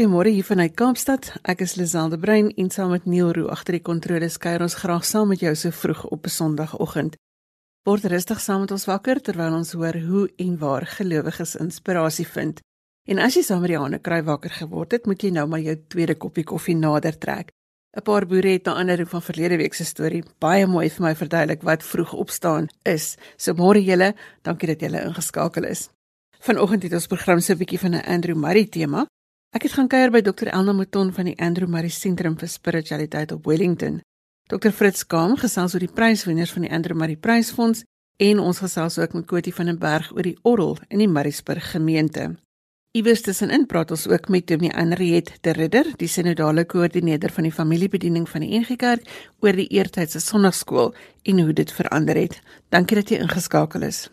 Goeiemôre hier vanuit Kaapstad. Ek is Liselde Brein en saam met Neil Roo agter die kontroles kuier ons graag saam met jou so vroeg op 'n Sondagoggend. Word rustig saam met ons wakker terwyl ons hoor hoe en waar gelowiges inspirasie vind. En as jy saam met die hande kry wakker geword het, moet jy nou maar jou tweede koppie koffie nader trek. 'n Paar boere het na ander van verlede week se storie baie mooi vir my verduidelik wat vroeg opstaan is. So môre julle, dankie dat julle ingeskakel is. Vanoggend het ons program se 'n bietjie van 'n Andrew Murray tema. Ek het gaan kuier by Dr Elna Mouton van die Andrew Murray Sentrum vir Spiritualiteit op Wellington. Dr Fritz Kaam gesels oor die pryswenners van die Andrew Murray Prysfonds en ons gesels ook met Kotie van den Berg oor die orrel in die Murraysburg gemeente. Iewers tussenin praat ons ook met Dominee Anriet de Ridder, die sinodale koördineerder van die familiebediening van die NG Kerk oor die eertydse sonnaarskool en hoe dit verander het. Dankie dat jy ingeskakel is.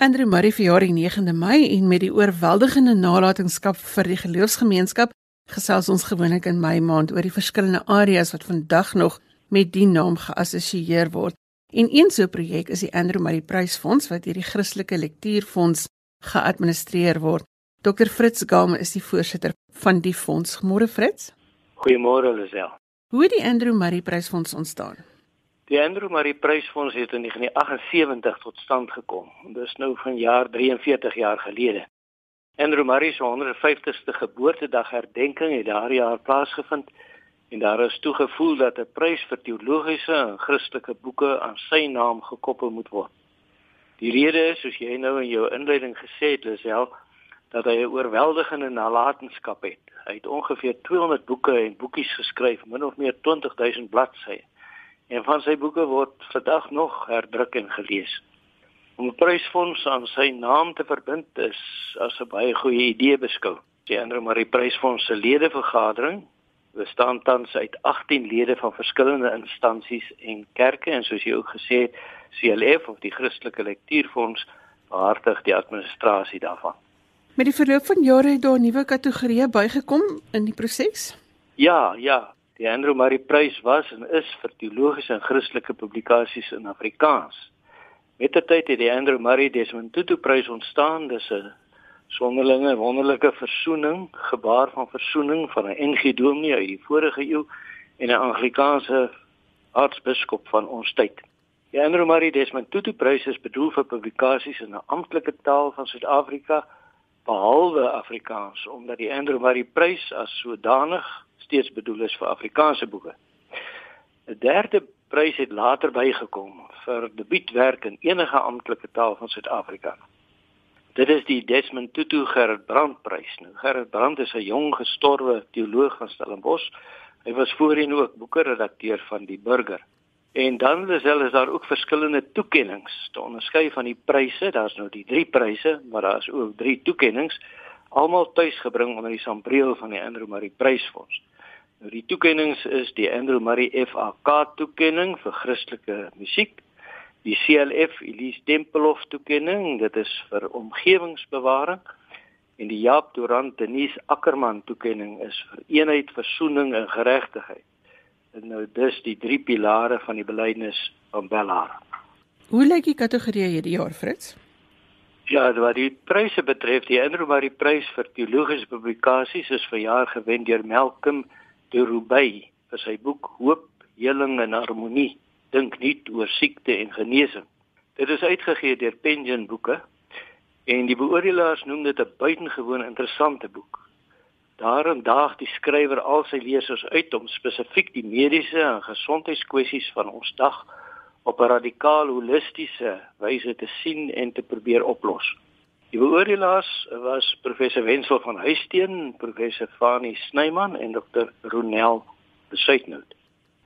Andrew Murray verjaar die 9de Mei en met die oorweldigende nalatenskap vir die geloofsgemeenskap gesels ons gewoonlik in Mei maand oor die verskillende areas wat vandag nog met die naam geassosieer word. En een so 'n projek is die Andrew Murray Prysfonds wat deur die Christelike Lektuurfonds geadministreer word. Dr Fritz Gam is die voorsitter van die fonds. Môre Fritz. Goeiemôre Lisel. Hoe het die Andrew Murray Prysfonds ontstaan? Die Andrew Murray Prysfonds het in 1978 tot stand gekom. Dis nou van jaar 43 jaar gelede. Andrew Murray se 150ste geboortedag herdenking het daardie jaar plaasgevind en daar is toegevoel dat 'n prys vir teologiese en Christelike boeke aan sy naam gekoppel moet word. Die rede is, soos jy nou in jou inleiding gesê het, Lisel, dat hy 'n oorweldigende nalatenskap het. Hy het ongeveer 200 boeke en boekies geskryf, min of meer 20000 bladsye. En van sy boeke word vandag nog herdruk en gelees. Om 'n prysfonds aan sy naam te verbind is as 'n baie goeie idee beskou. Die Andrew Murray Prysfonds se ledevergadering bestaan tans uit 18 lede van verskillende instansies en kerke en soos jy ook gesê het, CLF of die Christelike Lektuurfonds behartig die administrasie daarvan. Met die verloop van jare het daar nuwe kategorieë bygekom in die proses? Ja, ja, Die Andrew Murray Prys was en is vir teologiese en Christelike publikasies in Afrikaans. Met die tyd het die Andrew Murray Desmond Tutu Prys ontstaan. Dis 'n sonderlinge wonderlike versoening, gebaar van versoening van 'n NG Dominee uit die vorige eeu en 'n Anglikaanse aartsbiskop van ons tyd. Die Andrew Murray Desmond Tutu Prys is bedoel vir publikasies in 'n amptelike taal van Suid-Afrika behalwe Afrikaans omdat die Andrew Murray Prys as sodanig steeds bedoel is vir Afrikaanse boeke. 'n Derde prys het later bygekom vir debuutwerk in enige amptelike taal van Suid-Afrika. Dit is die Desmond Tutu Gerard Brand prys. Nou Gerard Brand is 'n jong gestorwe teoloog van Stellenbosch. Hy was voorheen ook boeke-redakteur van die Burger. En dan is hulle is daar ook verskillende toekenninge te onderskei van die pryse. Daar's nou die drie pryse, maar daar's ook drie toekenninge almal tuisgebring onder die sambreel van die Andrew Murray Prysfonds. Nou die toekenninge is die Andrew Murray FAK toekenning vir Christelike musiek, die CLF Elise Tempelhof toekenning, dit is vir omgewingsbewaring en die Jaap Durant Denise Ackerman toekenning is vir eenheid, versoening en geregtigheid. En nou dis die drie pilare van die belydenis van Bellar. Hoe lyk die kategorie hierdie jaar, Fritz? Ja, wat die pryse betref, die Andrew Murray prys vir teologiese publikasies is vir jaar gewen deur Malcolm de Roubaix vir sy boek Hoop, Heling en Harmonie, dink nuut oor siekte en genesing. Dit is uitgegee deur Penguin Boeke en die beoordelaars noem dit 'n buitengewoon interessante boek. Daarin daag die skrywer al sy lesers uit om spesifiek die mediese en gesondheidskwessies van ons dag op 'n radikaal holistiese wyse te sien en te probeer oplos. Die beoordelaars was professor Wenzel van Huisteen, professor Fani Snyman en dokter Ronel Besuitnout.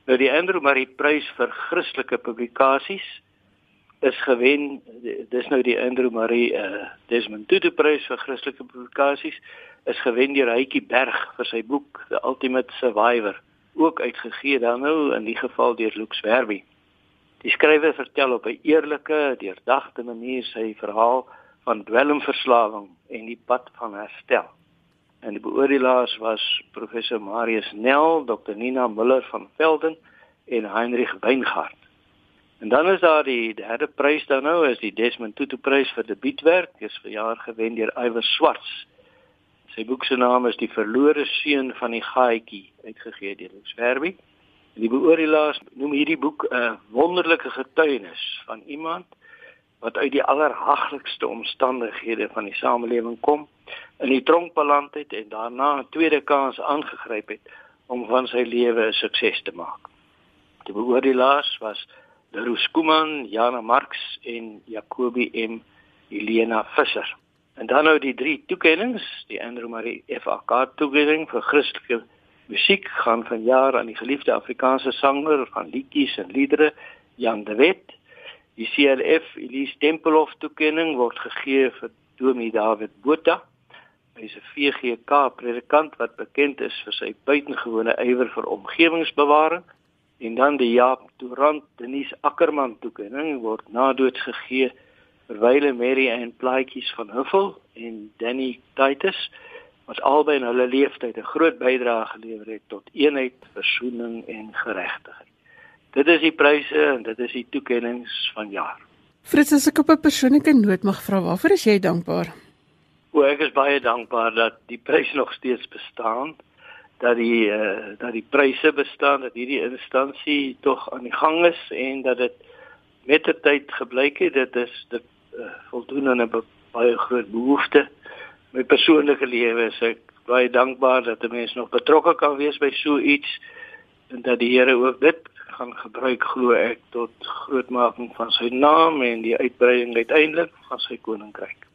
Nou die Andrew Murray Prys vir Christelike Publikasies is gewen dis nou die Andrew Murray uh, Desmond Tutu Prys vir Christelike Publikasies is gewen deur Hytjie Berg vir sy boek The Ultimate Survivor ook uitgegee dan nou in die geval deur Lux Werby. Die skrywer vertel op 'n eerlike, deurdagte manier sy verhaal van dwelmverslawing en die pad van herstel. En die beoordelaars was professor Marius Nel, Dr Nina Müller van Velden en Heinrich Weingart. En dan is daar die derde prys dan nou is die Desmond Tutu prys vir debuutwerk, is vir jaar gewen deur Iwer Swarts. Sy boek se naam is Die verlore seun van die gaaitjie, uitgegee deur Lux Verbi. Die beoordelaars noem hierdie boek 'n wonderlike getuienis van iemand wat uit die allerhaglikste omstandighede van die samelewing kom, in die tronk beland het en daarna 'n tweede kans aangegryp het om van sy lewe 'n sukses te maak. Die beoordelaars was Leroux Kuman, Jana Marx en Jacobi M. Elena Visser. En dan nou die drie toekennings, die Andrew Marie FAK toekenning vir Christelike musiek gaan vanjaar aan die geliefde Afrikaanse sanger van liedjies en liedere Jan de Wet. Die CLF Elise Tempelhof toekenning word gegee vir Dominee David Botha. Hy is 'n VGK predikant wat bekend is vir sy buitengewone ywer vir omgewingsbewaring. En dan die Jaap Durant Denise Ackerman toekenning word na dood gegee vir Wyle Mary en Plaatjies van Huffel en Danny Titus wat albei in hulle lewenstyd 'n groot bydrae gelewer het tot eenheid, versoening en geregtigheid. Dit is die pryse en dit is die toekennings van jaar. Frits, as ek op 'n persoonlike noot mag vra, waarvoor is jy dankbaar? O, ek is baie dankbaar dat die prys nog steeds bestaan, dat die uh, dat die pryse bestaan, dat hierdie instansie tog aan die gang is en dat dit met die tyd gebleik het dit is dit uh, voldoen aan 'n baie groot behoefte my persoonlike lewe is ek baie dankbaar dat 'n mens nog betrokke kan wees by so iets en dat die Here ook dit gaan gebruik glo ek tot grootmaking van sy naam en die uitbreiding uiteindelik van sy koninkryk.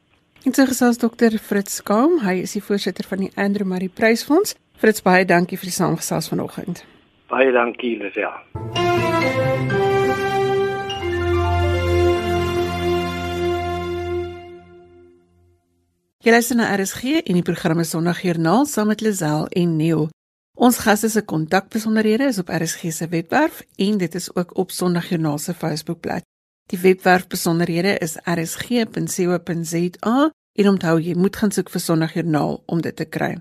En so gesels dokter Fritz Kaam, hy is die voorsitter van die Andrew Marie Prysfonds. Fritz, baie dankie vir die saamgesels vanoggend. Baie dankie, Lisel. Jy luister na RSG en die programme Sondagjoernaal saam met Lisel en Neil. Ons gaste se kontakbesonderhede is op RSG se webwerf en dit is ook op Sondagjoernaal se Facebookblad. Die webwerf besonderhede is rsg.co.za en onthou jy moet gaan soek vir Sondagjoernaal om dit te kry.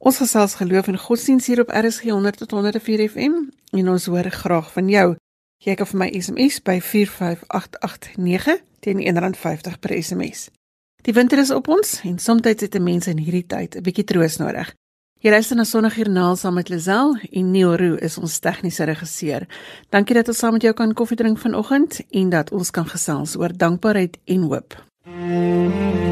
Ons gesels geloof en godsdienst hier op RSG 100 tot 104 FM en ons hoor graag van jou. Jy kan vir my SMS by 45889 teen R1.50 per SMS. Die winter is op ons en soms het 'n mens in hierdie tyd 'n bietjie troos nodig. Jy luister na Sondagjoernaal saam met Lazel en Neil Roo is ons tegniese regisseur. Dankie dat ons saam met jou kan koffie drink vanoggend en dat ons kan gesels oor dankbaarheid en hoop. Mm -hmm.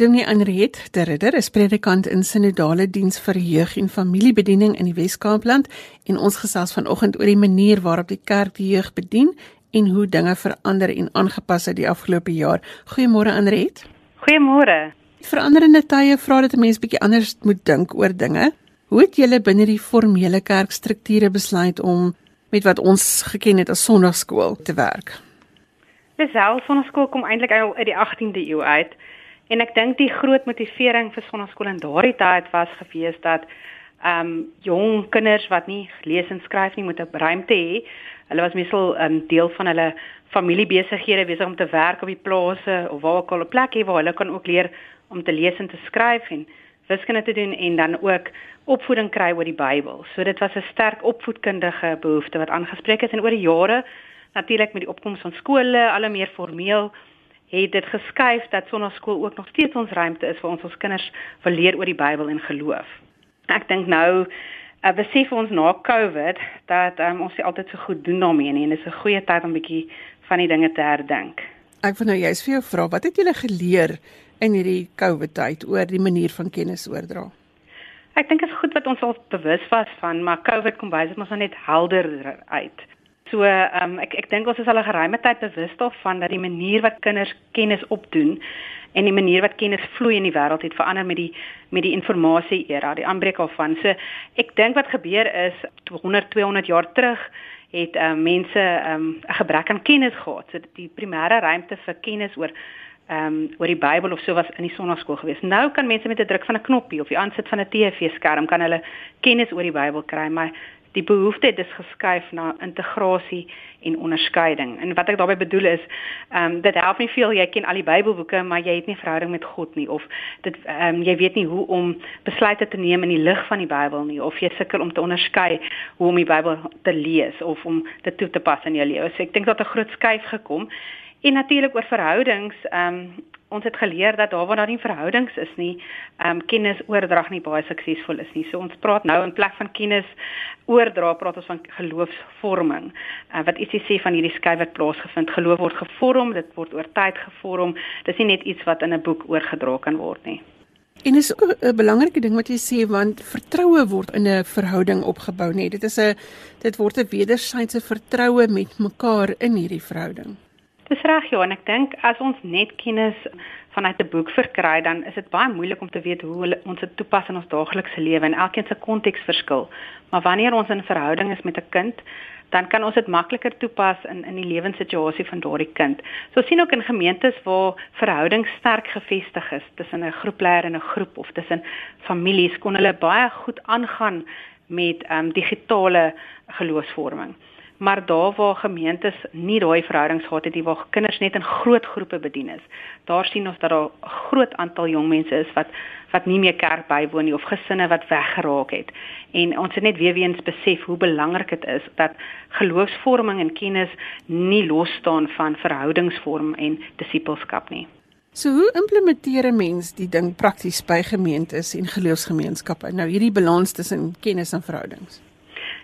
Dominee Anriet de Ridder is predikant in sinodale diens vir jeug en familiebediening in die Wes-Kaapland en ons gesels vanoggend oor die manier waarop die kerk die jeug bedien en hoe dinge verander en aangepas het die afgelope jaar. Goeiemôre Anriet. Goeiemôre. Veranderende tye vra dat 'n mens bietjie anders moet dink oor dinge. Hoe het julle binne die formele kerkstrukture besluit om met wat ons geken het as sonnaarskool te werk? Dis self sonnaarskool kom eintlik uit die 18de eeu uit. En ek dink die groot motivering vir sonnaskool in daardie tyd was gewees dat ehm um, jong kinders wat nie lees en skryf nie moet 'n ruimte hê. Hulle was meestal 'n um, deel van hulle familiebesighede besig om te werk op die plase of waar ook al 'n plek hê waar hulle kan ook leer om te lees en te skryf en wiskunde te doen en dan ook opvoeding kry oor die Bybel. So dit was 'n sterk opvoedkundige behoefte wat aangespreek is en oor die jare natuurlik met die opkoms van skole, al meer formeel het dit geskuif dat sonnaskool ook nog steeds ons ruimte is vir ons ons kinders wil leer oor die Bybel en geloof. Ek dink nou uh, besef ons na COVID dat um, ons nie altyd so goed doen daarmee nie en dis 'n goeie tyd om bietjie van die dinge te herdenk. Ek wil nou juist vir jou vra, wat het julle geleer in hierdie COVID tyd oor die manier van kennis oordra? Ek dink dit is goed wat ons al bewus was van, maar COVID kom baie ons net helderder uit. So ehm um, ek ek dink ons is al 'n geruime tyd bewus daarvan dat die manier wat kinders kennis opdoen en die manier wat kennis vloei in die wêreld het verander met die met die informasie era, die aanbreek daarvan. So ek dink wat gebeur is 100 200 jaar terug het ehm um, mense ehm um, 'n gebrek aan kennis gehad. So die primêre ruimte vir kennis oor ehm um, oor die Bybel of so was in die sonnaarskool gewees. Nou kan mense met 'n druk van 'n knoppie of die aansit van 'n TV-skerm kan hulle kennis oor die Bybel kry, maar die behoefte het dus geskuif na integrasie en onderskeiding. En wat ek daarmee bedoel is, ehm um, dit help nie veel jy ken al die Bybelboeke, maar jy het nie verhouding met God nie of dit ehm um, jy weet nie hoe om besluite te neem in die lig van die Bybel nie of jy sukkel om te onderskei hoe om die Bybel te lees of om dit toe te pas in jou lewe. So ek dink dat 'n groot skuif gekom en natuurlik oor verhoudings ehm um, ons het geleer dat daar waar daar nie verhoudings is nie, ehm um, kennisoordrag nie baie suksesvol is nie. So ons praat nou in plek van kennis oordra, praat ons van geloofsvorming. Uh, wat ietsie sê van hierdie skuif wat plaasgevind, geloof word gevorm, dit word oor tyd gevorm. Dis nie net iets wat in 'n boek oorgedra kan word nie. En is ook 'n belangrike ding wat jy sê want vertroue word in 'n verhouding opgebou, nee. Dit is 'n dit word 'n wederwysige vertroue met mekaar in hierdie verhouding. Dis reg ja, en ek dink as ons net kennis vanuit 'n boek verkry, dan is dit baie moeilik om te weet hoe ons dit toepas in ons daaglikse lewe en elkeen se konteks verskil. Maar wanneer ons in verhouding is met 'n kind, dan kan ons dit makliker toepas in in die lewenssituasie van daardie kind. So sien ook in gemeentes waar verhoudings sterk gefestig is tussen 'n groepleier en 'n groep of tussen families kon hulle baie goed aangaan met ehm um, digitale geloofsvorming maar daar waar gemeentes nie daai verhoudings gehad het nie waar kinders net in groot groepe bedien is. Daar sien ons dat daar 'n groot aantal jong mense is wat wat nie meer kerk bywoon nie of gesinne wat weggeraak het. En ons het net weer eens besef hoe belangrik dit is dat geloofsvorming en kennis nie los staan van verhoudingsvorm en disippelskap nie. So hoe implementeer 'n mens die ding prakties by gemeentes en geloofsgemeenskappe? Nou hierdie balans tussen kennis en verhoudings.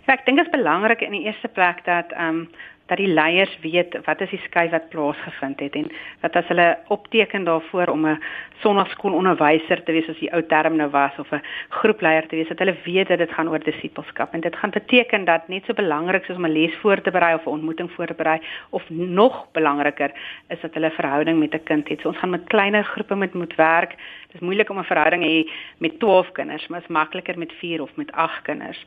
Ja, ek dink dit is belangrik in die eerste plek dat ehm um, dat die leiers weet wat is die skuif wat plaasgevind het en dat as hulle opteken daarvoor om 'n sonnaarskoolonderwyser te wees as die ou term nou was of 'n groepleier te wees dat hulle weet dat dit gaan oor disippelskap en dit gaan beteken dat net so belangrik soos om 'n les voor te berei of 'n ontmoeting voor te berei of nog belangriker is dat hulle 'n verhouding met 'n kind het. So ons gaan met kleiner groepe met moet werk. Is moeilik om 'n verhouding hê met 12 kinders, maar is makliker met 4 of met 8 kinders.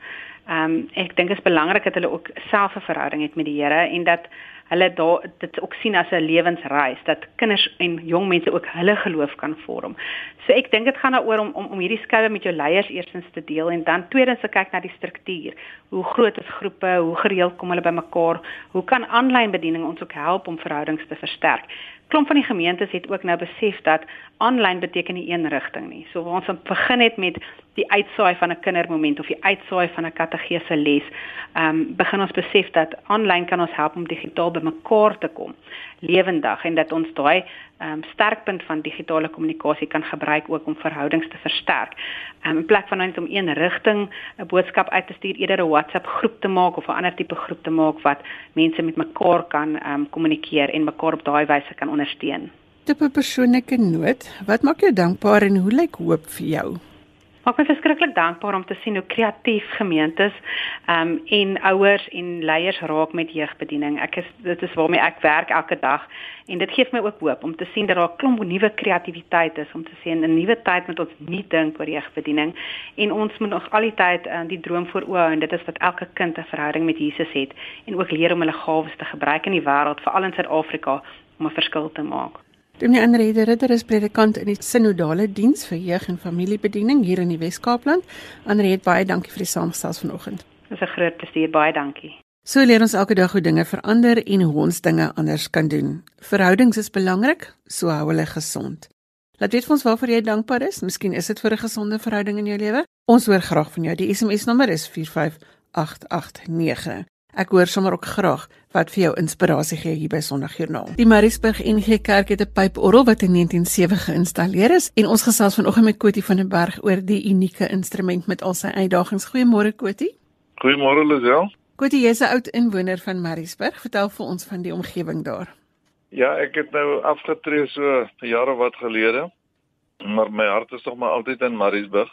Ehm um, ek dink dit is belangrik dat hulle ook self 'n verhouding het met die Here en dat hulle daar dit ook sien as 'n lewensreis dat kinders en jong mense ook hulle geloof kan vorm. So ek dink dit gaan daaroor om om om hierdie skoue met jou leiers eerstens te deel en dan tweedens te kyk na die struktuur. Hoe groot is groepe? Hoe gereeld kom hulle bymekaar? Hoe kan aanlyn bediening ons ook help om verhoudings te versterk? Klomp van die gemeentes het ook nou besef dat aanlyn beteken nie een rigting nie. So ons begin het met die uitsaai van 'n kindermoment of die uitsaai van 'n kategese les, ehm um, begin ons besef dat aanlyn kan ons help om digitaal bymekaar te kom, lewendig en dat ons daai um, sterkpunt van digitale kommunikasie kan gebruik ook om verhoudings te versterk. Um, in plek van net om een rigting 'n boodskap uit te stuur, eerder 'n WhatsApp groep te maak of 'n ander tipe groep te maak wat mense met mekaar kan ehm um, kommunikeer en mekaar op daai wyse kan ondersteun. Tipe persoonlike noot, wat maak jou dankbaar en hoe lyk hoop vir jou? Maak my verskriklik dankbaar om te sien hoe kreatief gemeentes um, en ouers en leiers raak met jeugbediening. Ek is dit is waarmee ek werk elke dag en dit gee my ook hoop om te sien dat daar 'n klomp nuwe kreatiwiteit is om te sien 'n nuwe tyd met ons nie dink oor jeugbediening en ons moet nog al die tyd uh, die droom voor oë hou en dit is dat elke kind 'n verhouding met Jesus het en ook leer om hulle gawes te gebruik in die wêreld veral in Suid-Afrika om 'n verskil te maak. Dominee Andre Ridder is predikant in die Sinodale Diens vir Jeug en Familiebediening hier in die Wes-Kaapland. Andre, baie dankie vir die saamgestel vanoggend. Dit is 'n groot plesier, baie dankie. So leer ons elke dag hoe dinge verander en hoe ons dinge anders kan doen. Verhoudings is belangrik, so hou hulle gesond. Laat weet vir ons waarvoor jy dankbaar is. Miskien is dit vir 'n gesonde verhouding in jou lewe. Ons hoor graag van jou. Die SMS nommer is 45889. Ek hoor sommer ook graag wat vir jou inspirasie gee hier by Sondagjoernaal. Die Mariesburg NG Kerk het 'n pyporgel wat in 1907 geïnstalleer is en ons gesels vanoggend met Kotie van der Berg oor die unieke instrument met al sy uitdagings. Goeiemôre Kotie. Goeiemôre Lisel. Kotie, jy's 'n oud inwoner van Mariesburg. Vertel vir ons van die omgewing daar. Ja, ek het nou afgetree so jare wat gelede. Maar my hart is nog maar altyd in Mariesburg.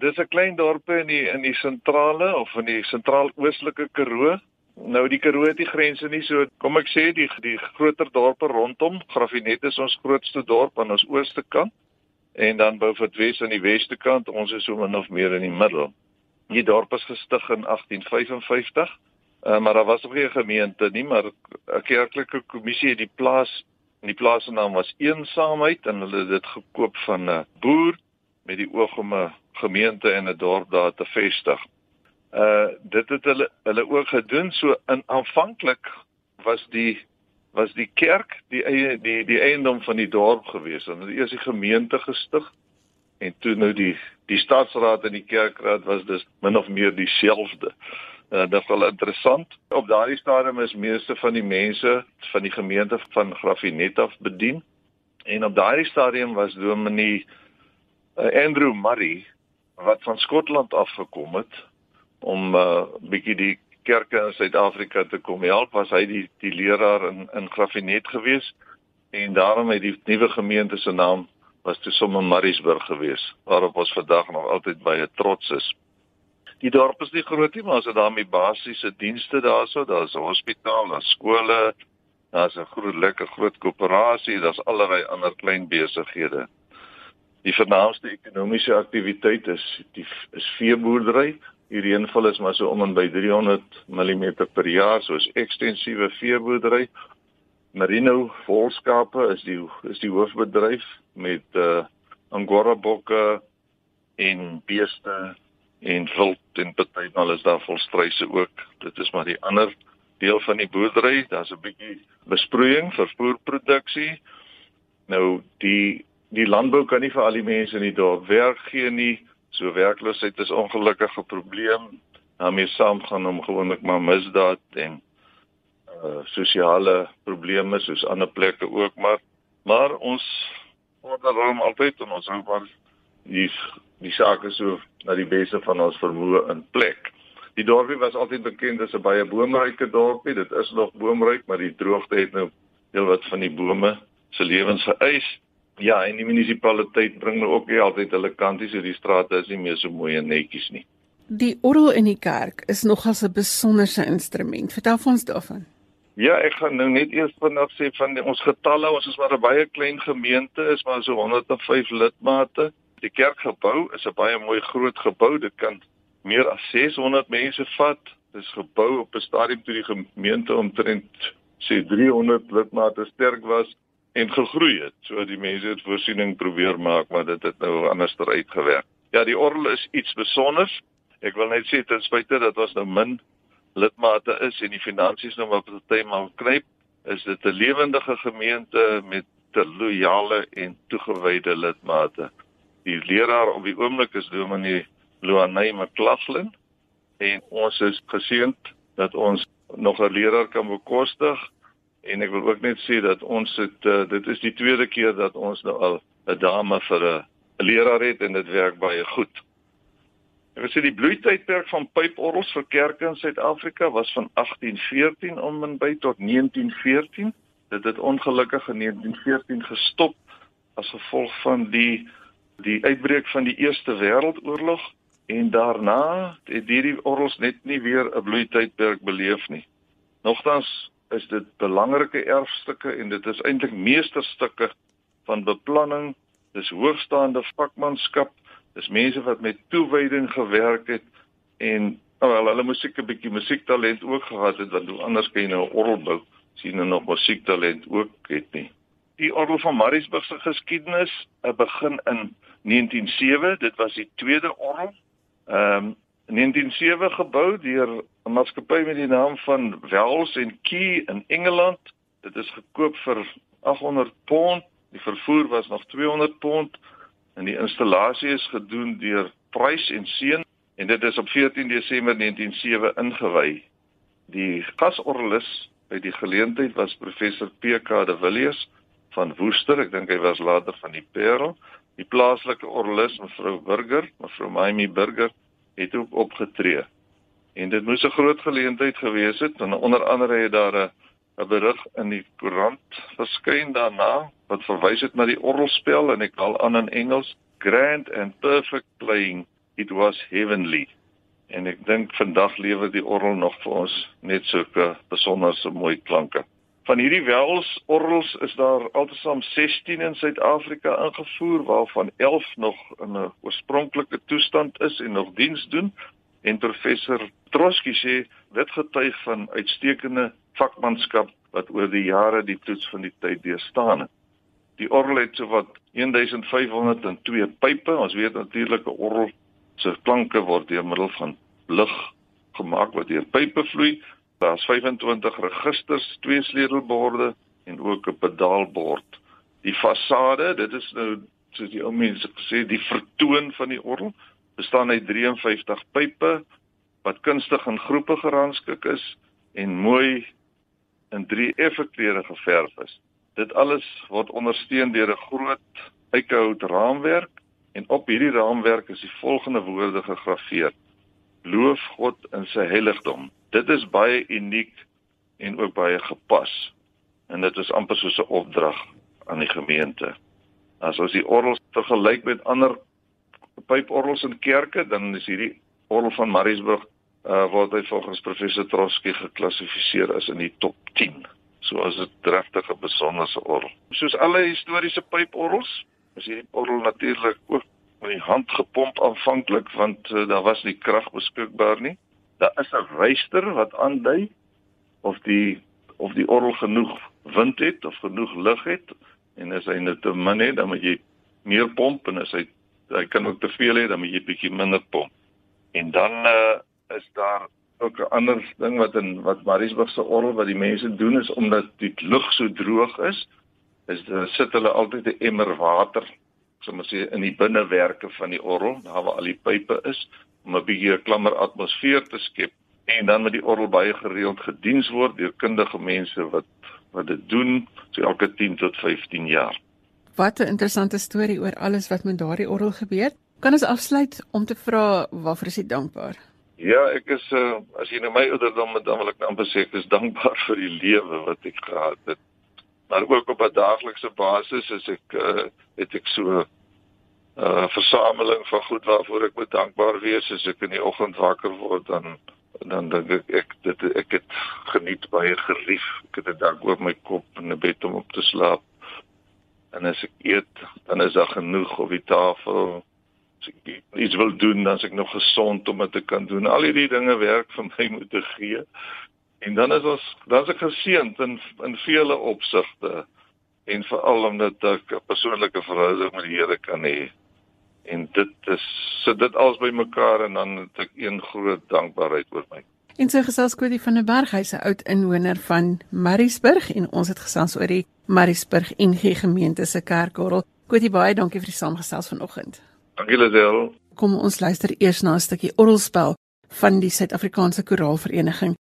Dis 'n klein dorpie in die in die sentrale of in die sentraal-oostelike Karoo. Nou die Karoo het nie grense nie, so kom ek sê die die groter dorpe rondom, Grafinet is ons grootste dorp aan ons ooste kant en dan Beaufort Wes aan die weste kant, ons is so min of meer in die middel. Die dorp is gestig in 1855. Uh, maar daar was nog nie 'n gemeente nie, maar 'n kerklike kommissie het die plaas En die plaas se naam was Eensaamheid en hulle het dit gekoop van 'n boer met die oog om 'n gemeente en 'n dorp daar te vestig. Uh dit het hulle hulle ook gedoen so in aanvanklik was die was die kerk die eie die die eiendom van die dorp gewees. Hulle het eers die gemeente gestig en toe nou die die stadsraad en die kerkraad was dus min of meer dieselfde. Uh, dit is wel interessant. Op daardie stadium is meeste van die mense van die gemeente van Graffinet af bedien. En op daardie stadium was Dominee uh, Andrew Murray wat van Skotland af gekom het om 'n uh, bietjie die kerke in Suid-Afrika te kom help, was hy die die leraar in in Graffinet gewees en daarom het die nuwe gemeente se naam was toe sommer Mariesburg gewees waarop ons vandag nog altyd baie trots is. Die dorp is nie groot nie, maar as dit daarmee basiese dienste daarso, daar's 'n hospitaal, daar's skole, daar's 'n groot lekker groot koöperasie, daar's allerlei ander klein besighede. Die vernaamste ekonomiese aktiwiteit is die is veeboerdery. Die reënval is maar so om en by 300 mm per jaar, soos ekstensiewe veeboerdery. Merino volskape is die is die hoofbedryf met uh angora bokke en beeste en wild en partymal is daar volstryse ook. Dit is maar die ander deel van die boerdery. Daar's 'n bietjie besproeiing vir voerproduksie. Nou die die landbou kan nie vir al die mense in die dorp werk gee nie. So werkloosheid is ongelukkig 'n probleem. daarmee saam gaan om gewoonlik maar misdaad en uh sosiale probleme soos ander plekke ook maar maar ons onderhou altyd en ons hou maar die die sake so na die beste van ons vermoë in plek. Die dorpie was altyd bekend as 'n baie boomryke dorpie. Dit is nog boomryk, maar die droogte het nou heelwat van die bome se lewens geëis. Ja, en die munisipaliteit bring nou ook nie altyd hulle kanties so die strate is nie meer so mooi en netjies nie. Die orgel in die kerk is nogals 'n besonderse instrument. Vertel ons daarvan. Ja, ek gaan nou net eers vinnig sê van die, ons getalle, ons is maar 'n baie klein gemeente, is maar so 105 lidmate. Die kerkgebou is 'n baie mooi groot gebou. Dit kan meer as 600 mense vat. Dit is gebou op 'n stadium toe die gemeente omtrent sê 300 lidmate sterk was en gegroei het. So die mense het voorsiening probeer maak, maar dit het nou anders uitgewerk. Ja, die orgel is iets spesiaals. Ek wil net sê ten spyte dat ons nou min lidmate is en die finansies nou maar partymal knyp, is dit 'n lewendige gemeente met te loyale en toegewyde lidmate. Die leraar op die oomblik is Dominee Loanay McLaughlin en ons is geseënd dat ons nog 'n leraar kan bekostig En ek wil ook net sê dat ons het uh, dit is die tweede keer dat ons nou al 'n dame vir 'n leraar het en dit werk baie goed. Ek wil sê die bloeitydperk van pyporgels vir kerke in Suid-Afrika was van 1814 om en by tot 1914. Dit het ongelukkig in 1914 gestop as gevolg van die die uitbreek van die Eerste Wêreldoorlog en daarna het hierdie orgels net nie weer 'n bloeitydperk beleef nie. Nogtans is dit belangrike erfstukke en dit is eintlik meesterstukke van beplanning, dis hoogstaande vakmanskap, dis mense wat met toewyding gewerk het en nou wel hulle musiek 'n bietjie musiektalent ook gehad het want hoe anders kan jy nou 'n orgel bou sien en nog musiektalent ook het nie. Die orgel van Mariesburg se geskiedenis uh, begin in 1907, dit was die tweede orgel. Ehm um, 1907 gebou deur 'n maatskappy met die naam van Wells and Key in Engeland. Dit is gekoop vir 800 pond. Die vervoer was nog 200 pond en die installasie is gedoen deur Price en Seun en dit is op 14 Desember 1907 ingewy. Die gasorgelis by die geleentheid was professor PK de Villiers van Woester. Ek dink hy was later van die Parel. Die plaaslike orgelis mevrou Burger, mevrou Maimie Burger het ook opgetree. En dit moes 'n groot geleentheid gewees het want onder andere het daar 'n 'n berig in die koerant verskyn daarna wat verwys het na die orgelspel en ek al aan in Engels grand and perfect playing it was heavenly. En ek dink vandag lewer die orgel nog vir ons net sulke besonderse mooi klanke. Van hierdie wels orgels is daar altesaam 16 in Suid-Afrika ingevoer waarvan 11 nog in 'n oorspronklike toestand is en nog diens doen. En professor Troski sê dit getuig van uitstekende vakmanskap wat oor die jare die toets van die tyd deurstaan het. Die orgel het sowat 1502 pype. Ons weet natuurlik 'n orgel se klanke word deur middel van lug gemaak wat deur pype vloei. Daar's 25 registers, twee sleutelborde en ook 'n pedaalbord. Die fasade, dit is nou soos die ou mense gesê, die vertoon van die orgel bestaan uit 53 pype wat kunstig in groepe gerangskik is en mooi in drie effe kleure geverf is. Dit alles word ondersteun deur 'n groot eikehout raamwerk en op hierdie raamwerk is die volgende woorde gegraveer: Loof God in sy heiligdom. Dit is baie uniek en ook baie gepas. En dit is amper soos 'n opdrag aan die gemeente. As ons die orgels vergelyk met ander pyporgels in kerke, dan is hierdie orgel van Mariesburg uh word hy volgens professor Trotsky geklassifiseer as in die top 10. So as dit regtig 'n besondere orgel. Soos alle historiese pyporgels, is hierdie orgel natuurlik ook met die hand gepomp aanvanklik want uh, daar was nie krag beskikbaar nie. Daar is 'n wyster wat aandui of die of die orgel genoeg wind het of genoeg lug het en as hy net te min het, dan moet jy meer pomp en as hy hy kan ook te veel hê, dan moet jy bietjie minder pomp. En dan uh, is daar ook 'n ander ding wat in wat Mariesburg se orgel wat die mense doen is omdat die lug so droog is, is daar sit hulle altyd 'n emmer water, soos sê in die binnewerke van die orgel, daar waar al die pype is, om 'n bietjie 'n klammer atmosfeer te skep en dan met die orgel baie gereeld gediens word deur kundige mense wat wat dit doen so elke 10 tot 15 jaar. Wat 'n interessante storie oor alles wat met daardie orgel gebeur. Kan ons afsluit om te vra waarvoor is jy dankbaar? Ja, ek is uh, as jy nou my ouderdom met dan wil ek nou amper sê ek is dankbaar vir die lewe wat ek gehad het. Maar ook op 'n daaglikse basis is ek uh, het ek so versameling van goed waarvoor ek dankbaar wees as ek in die oggend wakker word dan dan dink ek ek dit ek het geniet baie gerief. Ek het 'n dak oor my kop en 'n bed om op te slaap. En as ek eet, dan is daar genoeg op die tafel as ek iets wil doen, dan is ek nog gesond om dit te kan doen. Al hierdie dinge werk vir my moet te gee. En dan is ons dan is ek geseënd in in vele opsigte en veral omdat ek 'n persoonlike verhouding met die Here kan hê. En dit is sit dit alles bymekaar en dan het ek een groot dankbaarheid oor my. En so gesels Kody van der Berg, hy's 'n oud inwoner van Mariesburg en ons het gesels oor die Mariesburg NG gemeente se kerkorrel. Kody baie dankie vir die saamgesels vanoggend. Dankie Lisel. Kom ons luister eers na 'n stukkie orgelspel van die Suid-Afrikaanse Koraalvereniging.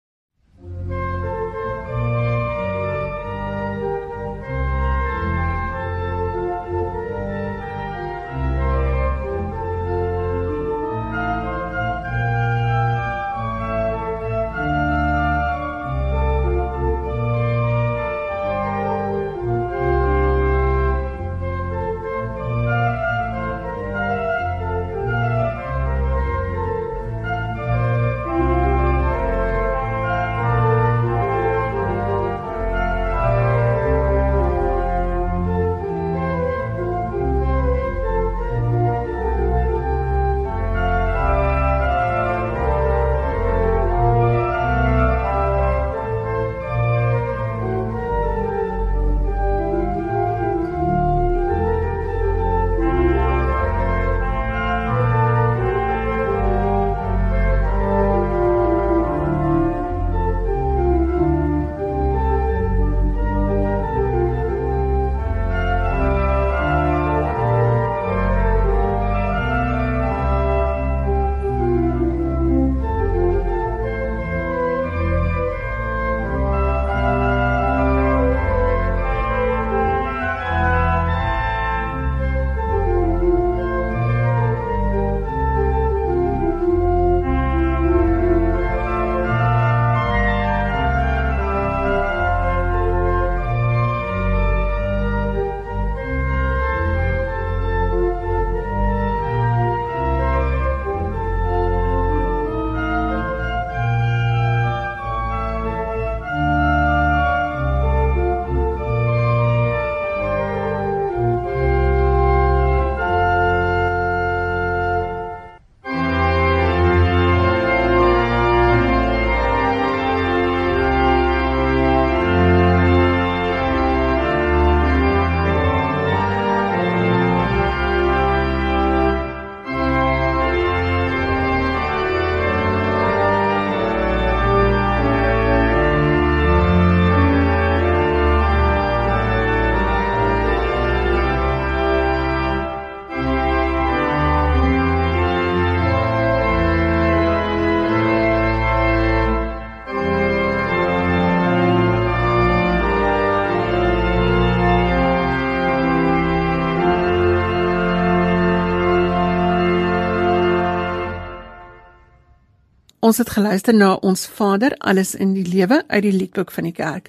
Ons het geluister na ons Vader, alles in die lewe uit die liedboek van die kerk.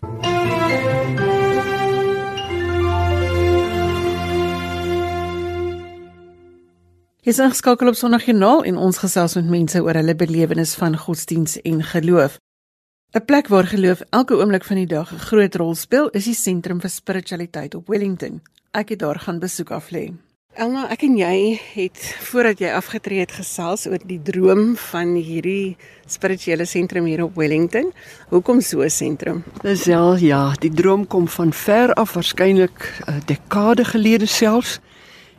Hier is ingeskakel op Sondagjoernaal en ons gesels met mense oor hulle belewenis van godsdiens en geloof. 'n Plek waar geloof elke oomblik van die dag 'n groot rol speel, is die sentrum vir spiritualiteit op Wellington. Ek het daar gaan besoek af lê. Elna, ek en jy het voordat jy afgetree het gesels oor die droom van hierdie spirituele sentrum hier op Wellington. Hoekom so 'n sentrum? Dis ja, die droom kom van ver af, waarskynlik 'n dekade gelede selfs.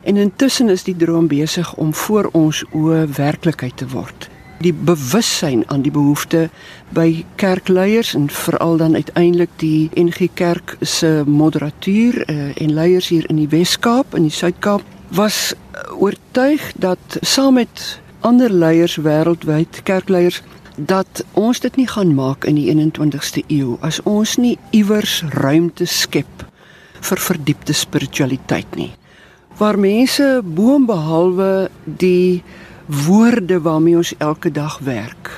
En intussen is die droom besig om voor ons oë werklikheid te word. Die bewussyn aan die behoefte by kerkleiers en veral dan uiteindelik die NG Kerk se moderatuur uh, en leiers hier in die Wes-Kaap en die Suid-Kaap was oortuig dat saam met ander leiers wêreldwyd kerkleiers dat ons dit nie gaan maak in die 21ste eeu as ons nie iewers ruimte skep vir verdiepte spiritualiteit nie. Waar mense boonbehalwe die woorde waarmee ons elke dag werk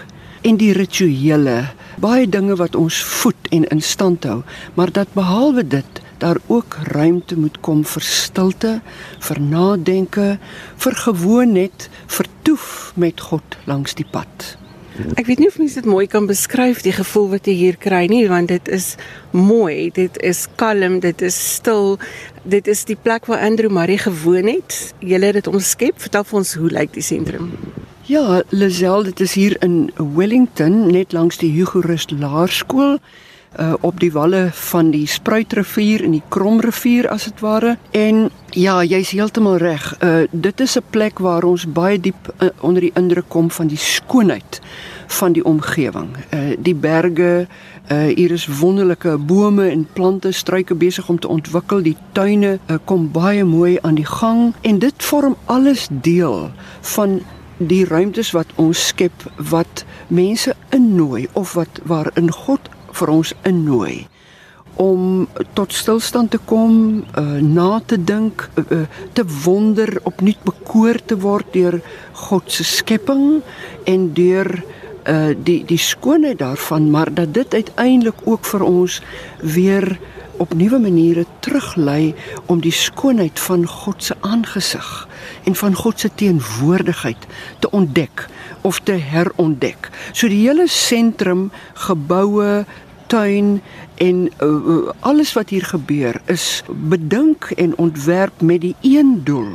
en die rituele baie dinge wat ons voed en in stand hou maar dat behalwe dit daar ook ruimte moet kom vir stilte vir nadenke vir gewoon net vertoef met God langs die pad Ek weet nie of mense dit mooi kan beskryf die gevoel wat jy hier kry nie want dit is mooi, dit is kalm, dit is stil. Dit is die plek waar Andrew Marie gewoon het. Julle het dit omskep. Vertel vir ons hoe lyk die sentrum? Ja, Lazel, dit is hier in Wellington, net langs die Hugo Rust Laerskool uh op die walle van die Spruitrivier en die Kromrivier as dit ware. En ja, jy's heeltemal reg. Uh dit is 'n plek waar ons baie diep uh, onder die indruk kom van die skoonheid van die omgewing. Uh die berge, uh hier is wonderlike bome en plante, struike besig om te ontwikkel. Die tuine uh, kom baie mooi aan die gang en dit vorm alles deel van die ruimtes wat ons skep wat mense innooi of wat waarin God vir ons innooi om tot stilstand te kom, uh, na te dink, uh, te wonder, opnuut bekoor te word deur God se skepping en deur uh, die die skoonheid daarvan, maar dat dit uiteindelik ook vir ons weer op nuwe maniere teruglei om die skoonheid van God se aangesig en van God se teenwoordigheid te ontdek of te herontdek. So die hele sentrum, geboue, tuin en uh, alles wat hier gebeur is bedink en ontwerp met die een doel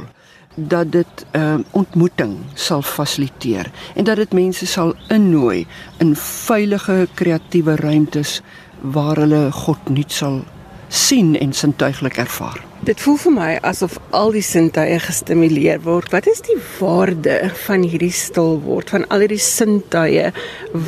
dat dit 'n uh, ontmoeting sal fasiliteer en dat dit mense sal innooi in veilige kreatiewe ruimtes waar hulle God nuut sal sien en sintuiglik ervaar. Dit voel vir my asof al die sintuie gestimuleer word. Wat is die waarde van hierdie stil word van al hierdie sintuie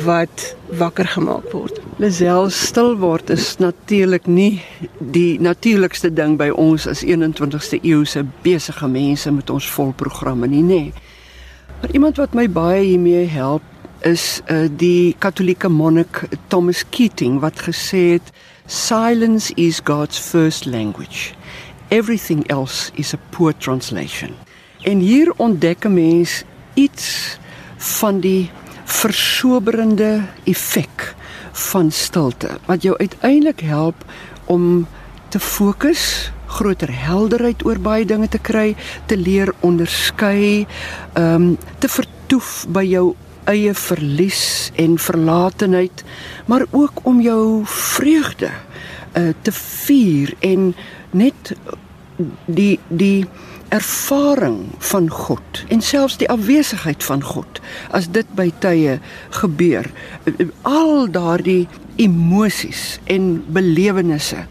wat wakker gemaak word? Lisel stil word is natuurlik nie die natuurlikste ding by ons as 21ste eeuse besige mense met ons volprogramme nie, nê. Nee. Maar iemand wat my baie hiermee help is uh, die Katolieke monnik Thomas Keating wat gesê het silence is God's first language. Everything else is a poor translation. En hier ontdek 'n mens iets van die versoberende effek van stilte wat jou uiteindelik help om te fokus, groter helderheid oor baie dinge te kry, te leer onderskei, ehm um, te vertoef by jou eie verlies en verlatenheid, maar ook om jou vreugde uh, te vier en net die die ervaring van God en selfs die afwesigheid van God as dit by tye gebeur. Al daardie emosies en belewennisse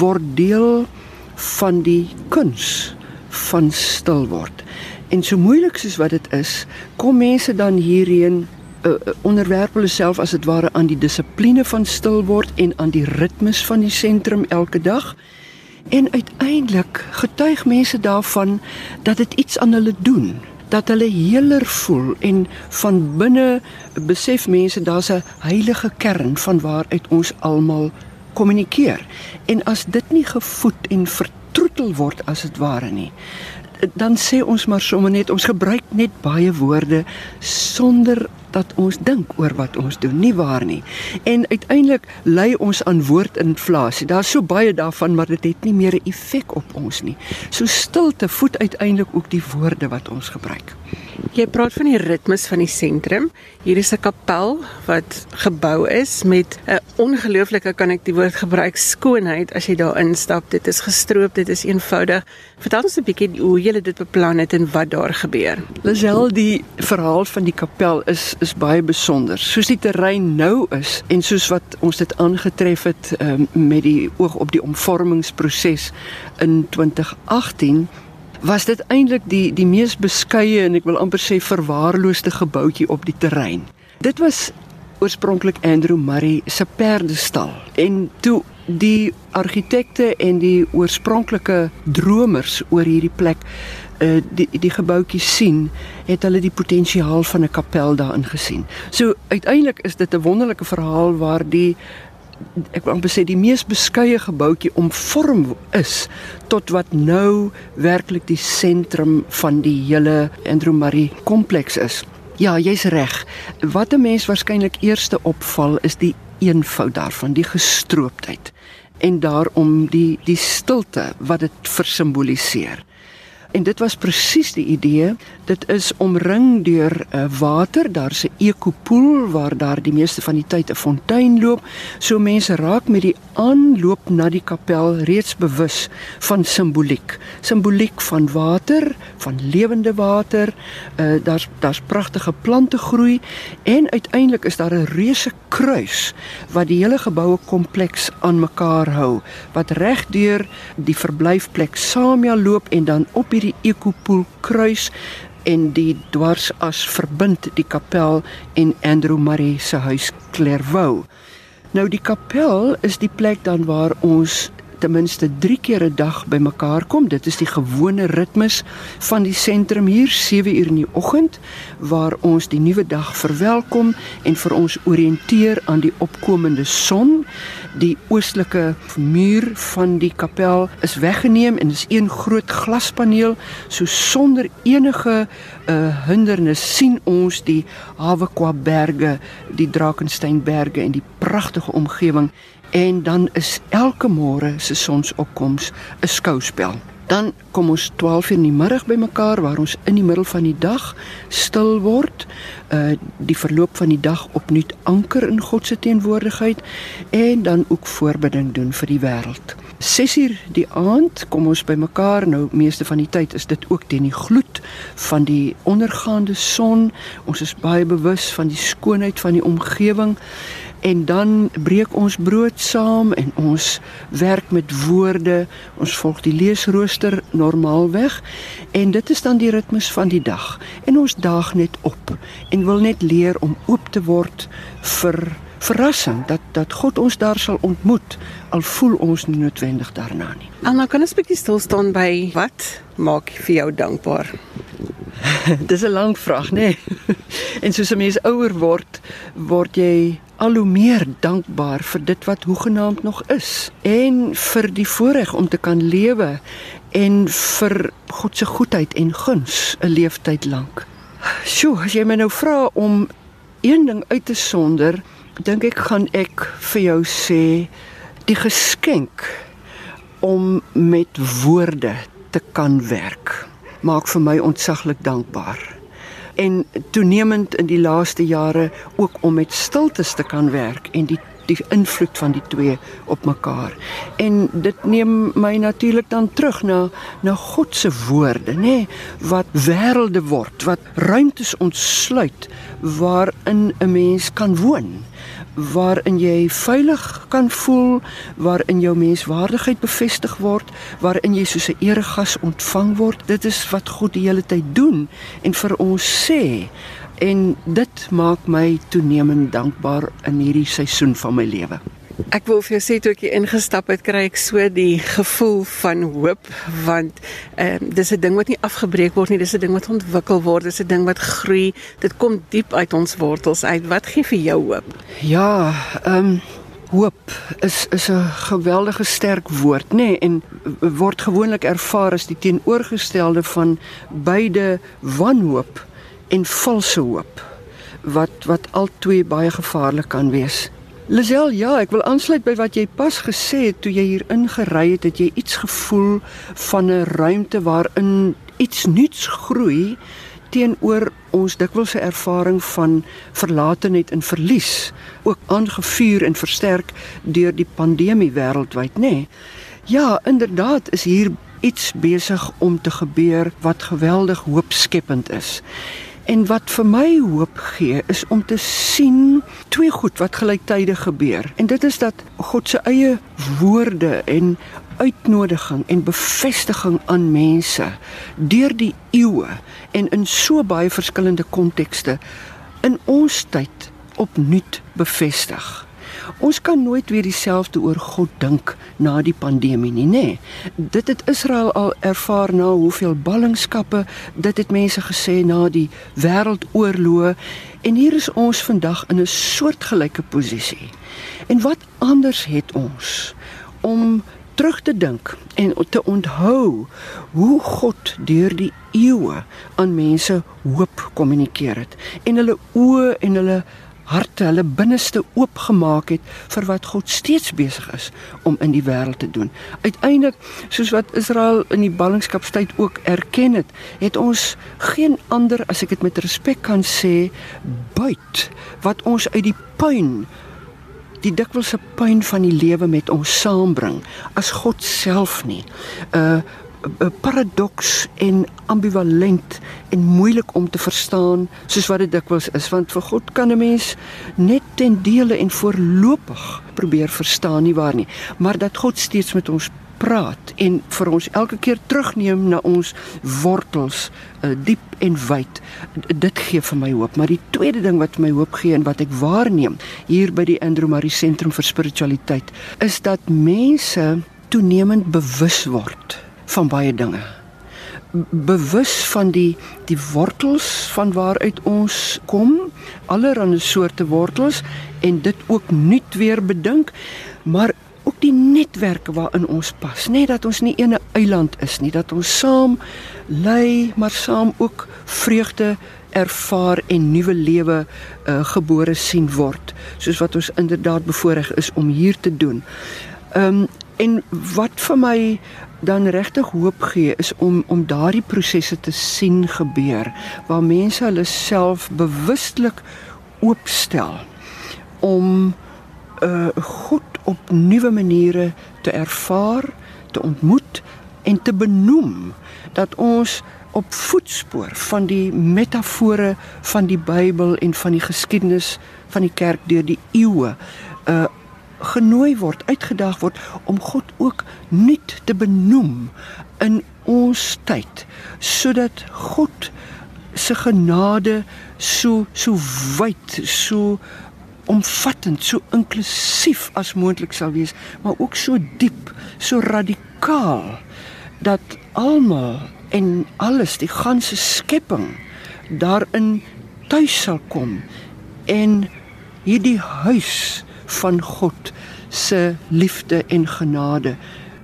word deel van die kuns van stil word En so moeilik soos wat dit is, kom mense dan hierheen uh, onderwerp hulle self as dit ware aan die dissipline van stil word en aan die ritmes van die sentrum elke dag. En uiteindelik getuig mense daarvan dat dit iets aan hulle doen, dat hulle heeler voel en van binne besef mense daar's 'n heilige kern van waaruit ons almal kommunikeer. En as dit nie gevoed en vertroetel word as dit ware nie, dan sê ons maar sommer net ons gebruik net baie woorde sonder dat ons dink oor wat ons doen, nie waar nie. En uiteindelik lei ons aan woordinflasie. Daar's so baie daarvan, maar dit het nie meer 'n effek op ons nie. So stilte voed uiteindelik ook die woorde wat ons gebruik. Jy praat van die ritmes van die sentrum. Hier is 'n kapel wat gebou is met 'n ongelooflike kan ek die woord gebruik skoonheid as jy daar instap. Dit is gestroop, dit is eenvoudig. Vertel ons 'n bietjie hoe julle dit beplan het en wat daar gebeur. Lisel, die verhaal van die kapel is is baie besonder. Soos die terrein nou is en soos wat ons dit aangetref het um, met die oog op die omvormingsproses in 2018 was dit eintlik die die mees beskeie en ek wil amper sê verwaarloosde gebouetjie op die terrein. Dit was oorspronklik Andrew Murray se perdestal en toe die argitekte en die oorspronklike dromers oor hierdie plek uh, die die gebouetjie sien, het hulle die potensiaal van 'n kapel daarin gesien. So uiteindelik is dit 'n wonderlike verhaal waar die ek wil amper sê die mees beskeie gebouetjie omvorm is tot wat nou werklik die sentrum van die hele Andrew Murray kompleks is. Ja, jy's reg. Wat 'n mens waarskynlik eerste opval is die eenvoud daarvan, die gestrooptheid en daarom die die stilte wat dit versimboliseer. En dit was presies die idee. Dit is omring deur 'n uh, water, daar's 'n ekopool waar daar die meeste van die tyd 'n fontein loop. So mense raak met die aanloop na die kapel reeds bewus van simboliek. Simboliek van water, van lewende water. Uh daar's daar's pragtige plante groei en uiteindelik is daar 'n reuse kruis wat die hele geboue kompleks aan mekaar hou, wat reg deur die verblyfplek Samia loop en dan op die hierdie ekopool kruis en die dwarsas verbind die kapel en Andrew Murray se huis Clairvaux. Nou die kapel is die plek dan waar ons ten minste 3 keer 'n dag bymekaar kom. Dit is die gewone ritmes van die sentrum hier 7 uur in die oggend waar ons die nuwe dag verwelkom en vir ons orienteer aan die opkomende son. Die oostelike muur van die kapel is weggeneem en is een groot glaspaneel so sonder enige uh, hindernis sien ons die Havekwa berge, die Drakensberge en die pragtige omgewing en dan is elke môre se sonsopkoms 'n skouspel. Dan kom ons 12 uur in die middag bymekaar waar ons in die middel van die dag stil word, uh die verloop van die dag opnuut anker in God se teenwoordigheid en dan ook voorbeding doen vir die wêreld. 6 uur die aand kom ons bymekaar. Nou meeste van die tyd is dit ook teen die gloed van die ondergaande son. Ons is baie bewus van die skoonheid van die omgewing en dan breek ons brood saam en ons werk met woorde. Ons volg die leesrooster normaalweg en dit is dan die ritmes van die dag. En ons daag net op en wil net leer om oop te word vir verrassing dat dat God ons daar sal ontmoet al voel ons nie noodwendig daarna nie. Anna, kan ons 'n bietjie stil staan by wat maak vir jou dankbaar? Dis 'n lang vraag, nê? Nee? en soos 'n mens ouer word, word jy al hoe meer dankbaar vir dit wat hoegenaamd nog is en vir die voorreg om te kan lewe en vir God se goedheid en guns 'n leeftyd lank. Sjoe, as jy my nou vra om een ding uit te sonder, dink ek gaan ek vir jou sê die geskenk om met woorde te kan werk maak vir my ontsaglik dankbaar en toenemend in die laaste jare ook om met stiltes te kan werk en die die invloed van die twee op mekaar. En dit neem my natuurlik dan terug na na God se woorde, nê, nee, wat wêrelde word, wat ruimtes ontsluit waarin 'n mens kan woon waarin jy veilig kan voel, waarin jou menswaardigheid bevestig word, waarin jy soos 'n eregas ontvang word. Dit is wat God die hele tyd doen en vir ons sê. En dit maak my toenemend dankbaar in hierdie seisoen van my lewe. Ek wil vir jou sê toe ek ingestap het, kry ek so die gevoel van hoop want ehm uh, dis 'n ding wat nie afgebreek word nie, dis 'n ding wat ontwikkel word, dis 'n ding wat groei. Dit kom diep uit ons wortels uit. Wat gee vir jou hoop? Ja, ehm um, hoop is is 'n geweldige sterk woord, nê, nee, en word gewoonlik ervaar as die teenoorgestelde van beide wanhoop en valse hoop wat wat albei baie gevaarlik kan wees. Lisel, ja, ek wil aansluit by wat jy pas gesê het toe jy hier ingery het, het jy iets gevoel van 'n ruimte waarin iets nuuts groei teenoor ons dikwels 'n ervaring van verlatenheid en verlies, ook aangevuur en versterk deur die pandemie wêreldwyd, nê? Nee. Ja, inderdaad is hier iets besig om te gebeur wat geweldig hoopskepend is. En wat vir my hoop gee is om te sien twee goed wat gelyktydig gebeur. En dit is dat God se eie woorde en uitnodiging en bevestiging aan mense deur die eeue en in so baie verskillende kontekste in ons tyd opnuut bevestig. Ons kan nooit weer dieselfde oor God dink na die pandemie nie, nê? Nee. Dit het Israel al ervaar na hoeveel ballingskappe, dit het mense gesê na die wêreldoorloë en hier is ons vandag in 'n soortgelyke posisie. En wat anders het ons om terug te dink en te onthou hoe God deur die eeue aan mense hoop kommunikeer het en hulle oë en hulle harte, hulle binneste oopgemaak het vir wat God steeds besig is om in die wêreld te doen. Uiteindelik, soos wat Israel in die ballingskapstyd ook erken het, het ons geen ander as ek dit met respek kan sê, buit wat ons uit die puin die dikwelse puin van die lewe met ons saambring as God self nie. Uh paradoks en ambivalent en moeilik om te verstaan soos wat dit dikwels is. Want vir God kan 'n mens net ten dele en voorlopig probeer verstaan nie waar nie. Maar dat God steeds met ons praat en vir ons elke keer terugneem na ons wortels uh, diep en wyd dit gee vir my hoop. Maar die tweede ding wat my hoop gee en wat ek waarneem hier by die Murray sentrum vir spiritualiteit is dat mense toenemend bewus word van baie dinge. Bewus van die die wortels van waaruit ons kom, allerlei soorte wortels en dit ook nuut weer bedink, maar ook die netwerke waarin ons pas, net dat ons nie 'n eiland is nie, dat ons saam lei, maar saam ook vreugde ervaar en nuwe lewe uh, gebore sien word, soos wat ons inderdaad bevoorreg is om hier te doen. Ehm um, en wat vir my dan regtig hoop gee is om om daardie prosesse te sien gebeur waar mense hulle self bewustelik oopstel om uh God op nuwe maniere te ervaar, te ontmoet en te benoem dat ons op voetspoor van die metafore van die Bybel en van die geskiedenis van die kerk deur die eeue uh genooi word, uitgedaag word om God ook nuut te benoem in ons tyd sodat God se genade so so wyd, so omvattend, so inklusief as moontlik sal wees, maar ook so diep, so radikaal dat almal en alles, die ganse skepping daarin tuis sal kom en hierdie huis van God se liefde en genade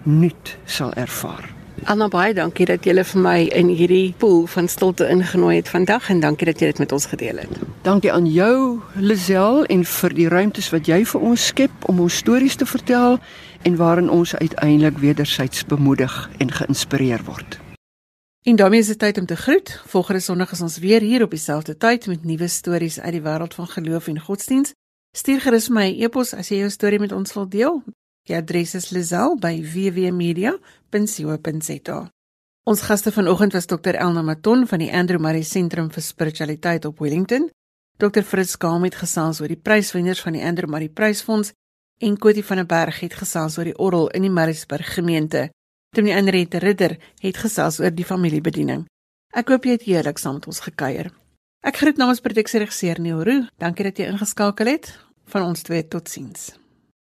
nuut sal ervaar. Anna baie dankie dat jy vir my in hierdie pool van stilte ingenooi het vandag en dankie dat jy dit met ons gedeel het. Dankie aan jou Lisel en vir die ruimtes wat jy vir ons skep om ons stories te vertel en waarin ons uiteindelik wedersyds bemoedig en geïnspireer word. En daarmee is dit tyd om te groet. Volgende Sondag is ons weer hier op dieselfde tyd met nuwe stories uit die wêreld van geloof en godsdiens. Stuur gerus my e-pos as jy jou storie met ons wil deel. Die adres is lazel@wwmedia.co.za. Ons gaste vanoggend was Dr Elna Maton van die Andrew Murray Sentrum vir Spiritualiteit op Wellington. Dr Fritz Kaam het gesels oor die pryswenners van die Andrew Murray Prysfonds en Kotie van der Berg het gesels oor die orrel in die Maritzburg gemeente. Dominee Henriette Ridder het gesels oor die familiebediening. Ek hoop jy het heerlik saam met ons gekuier. Ek groet namens produksieregisseur Neil Roo. Dankie dat jy ingeskakel het. Van ons twee totsiens.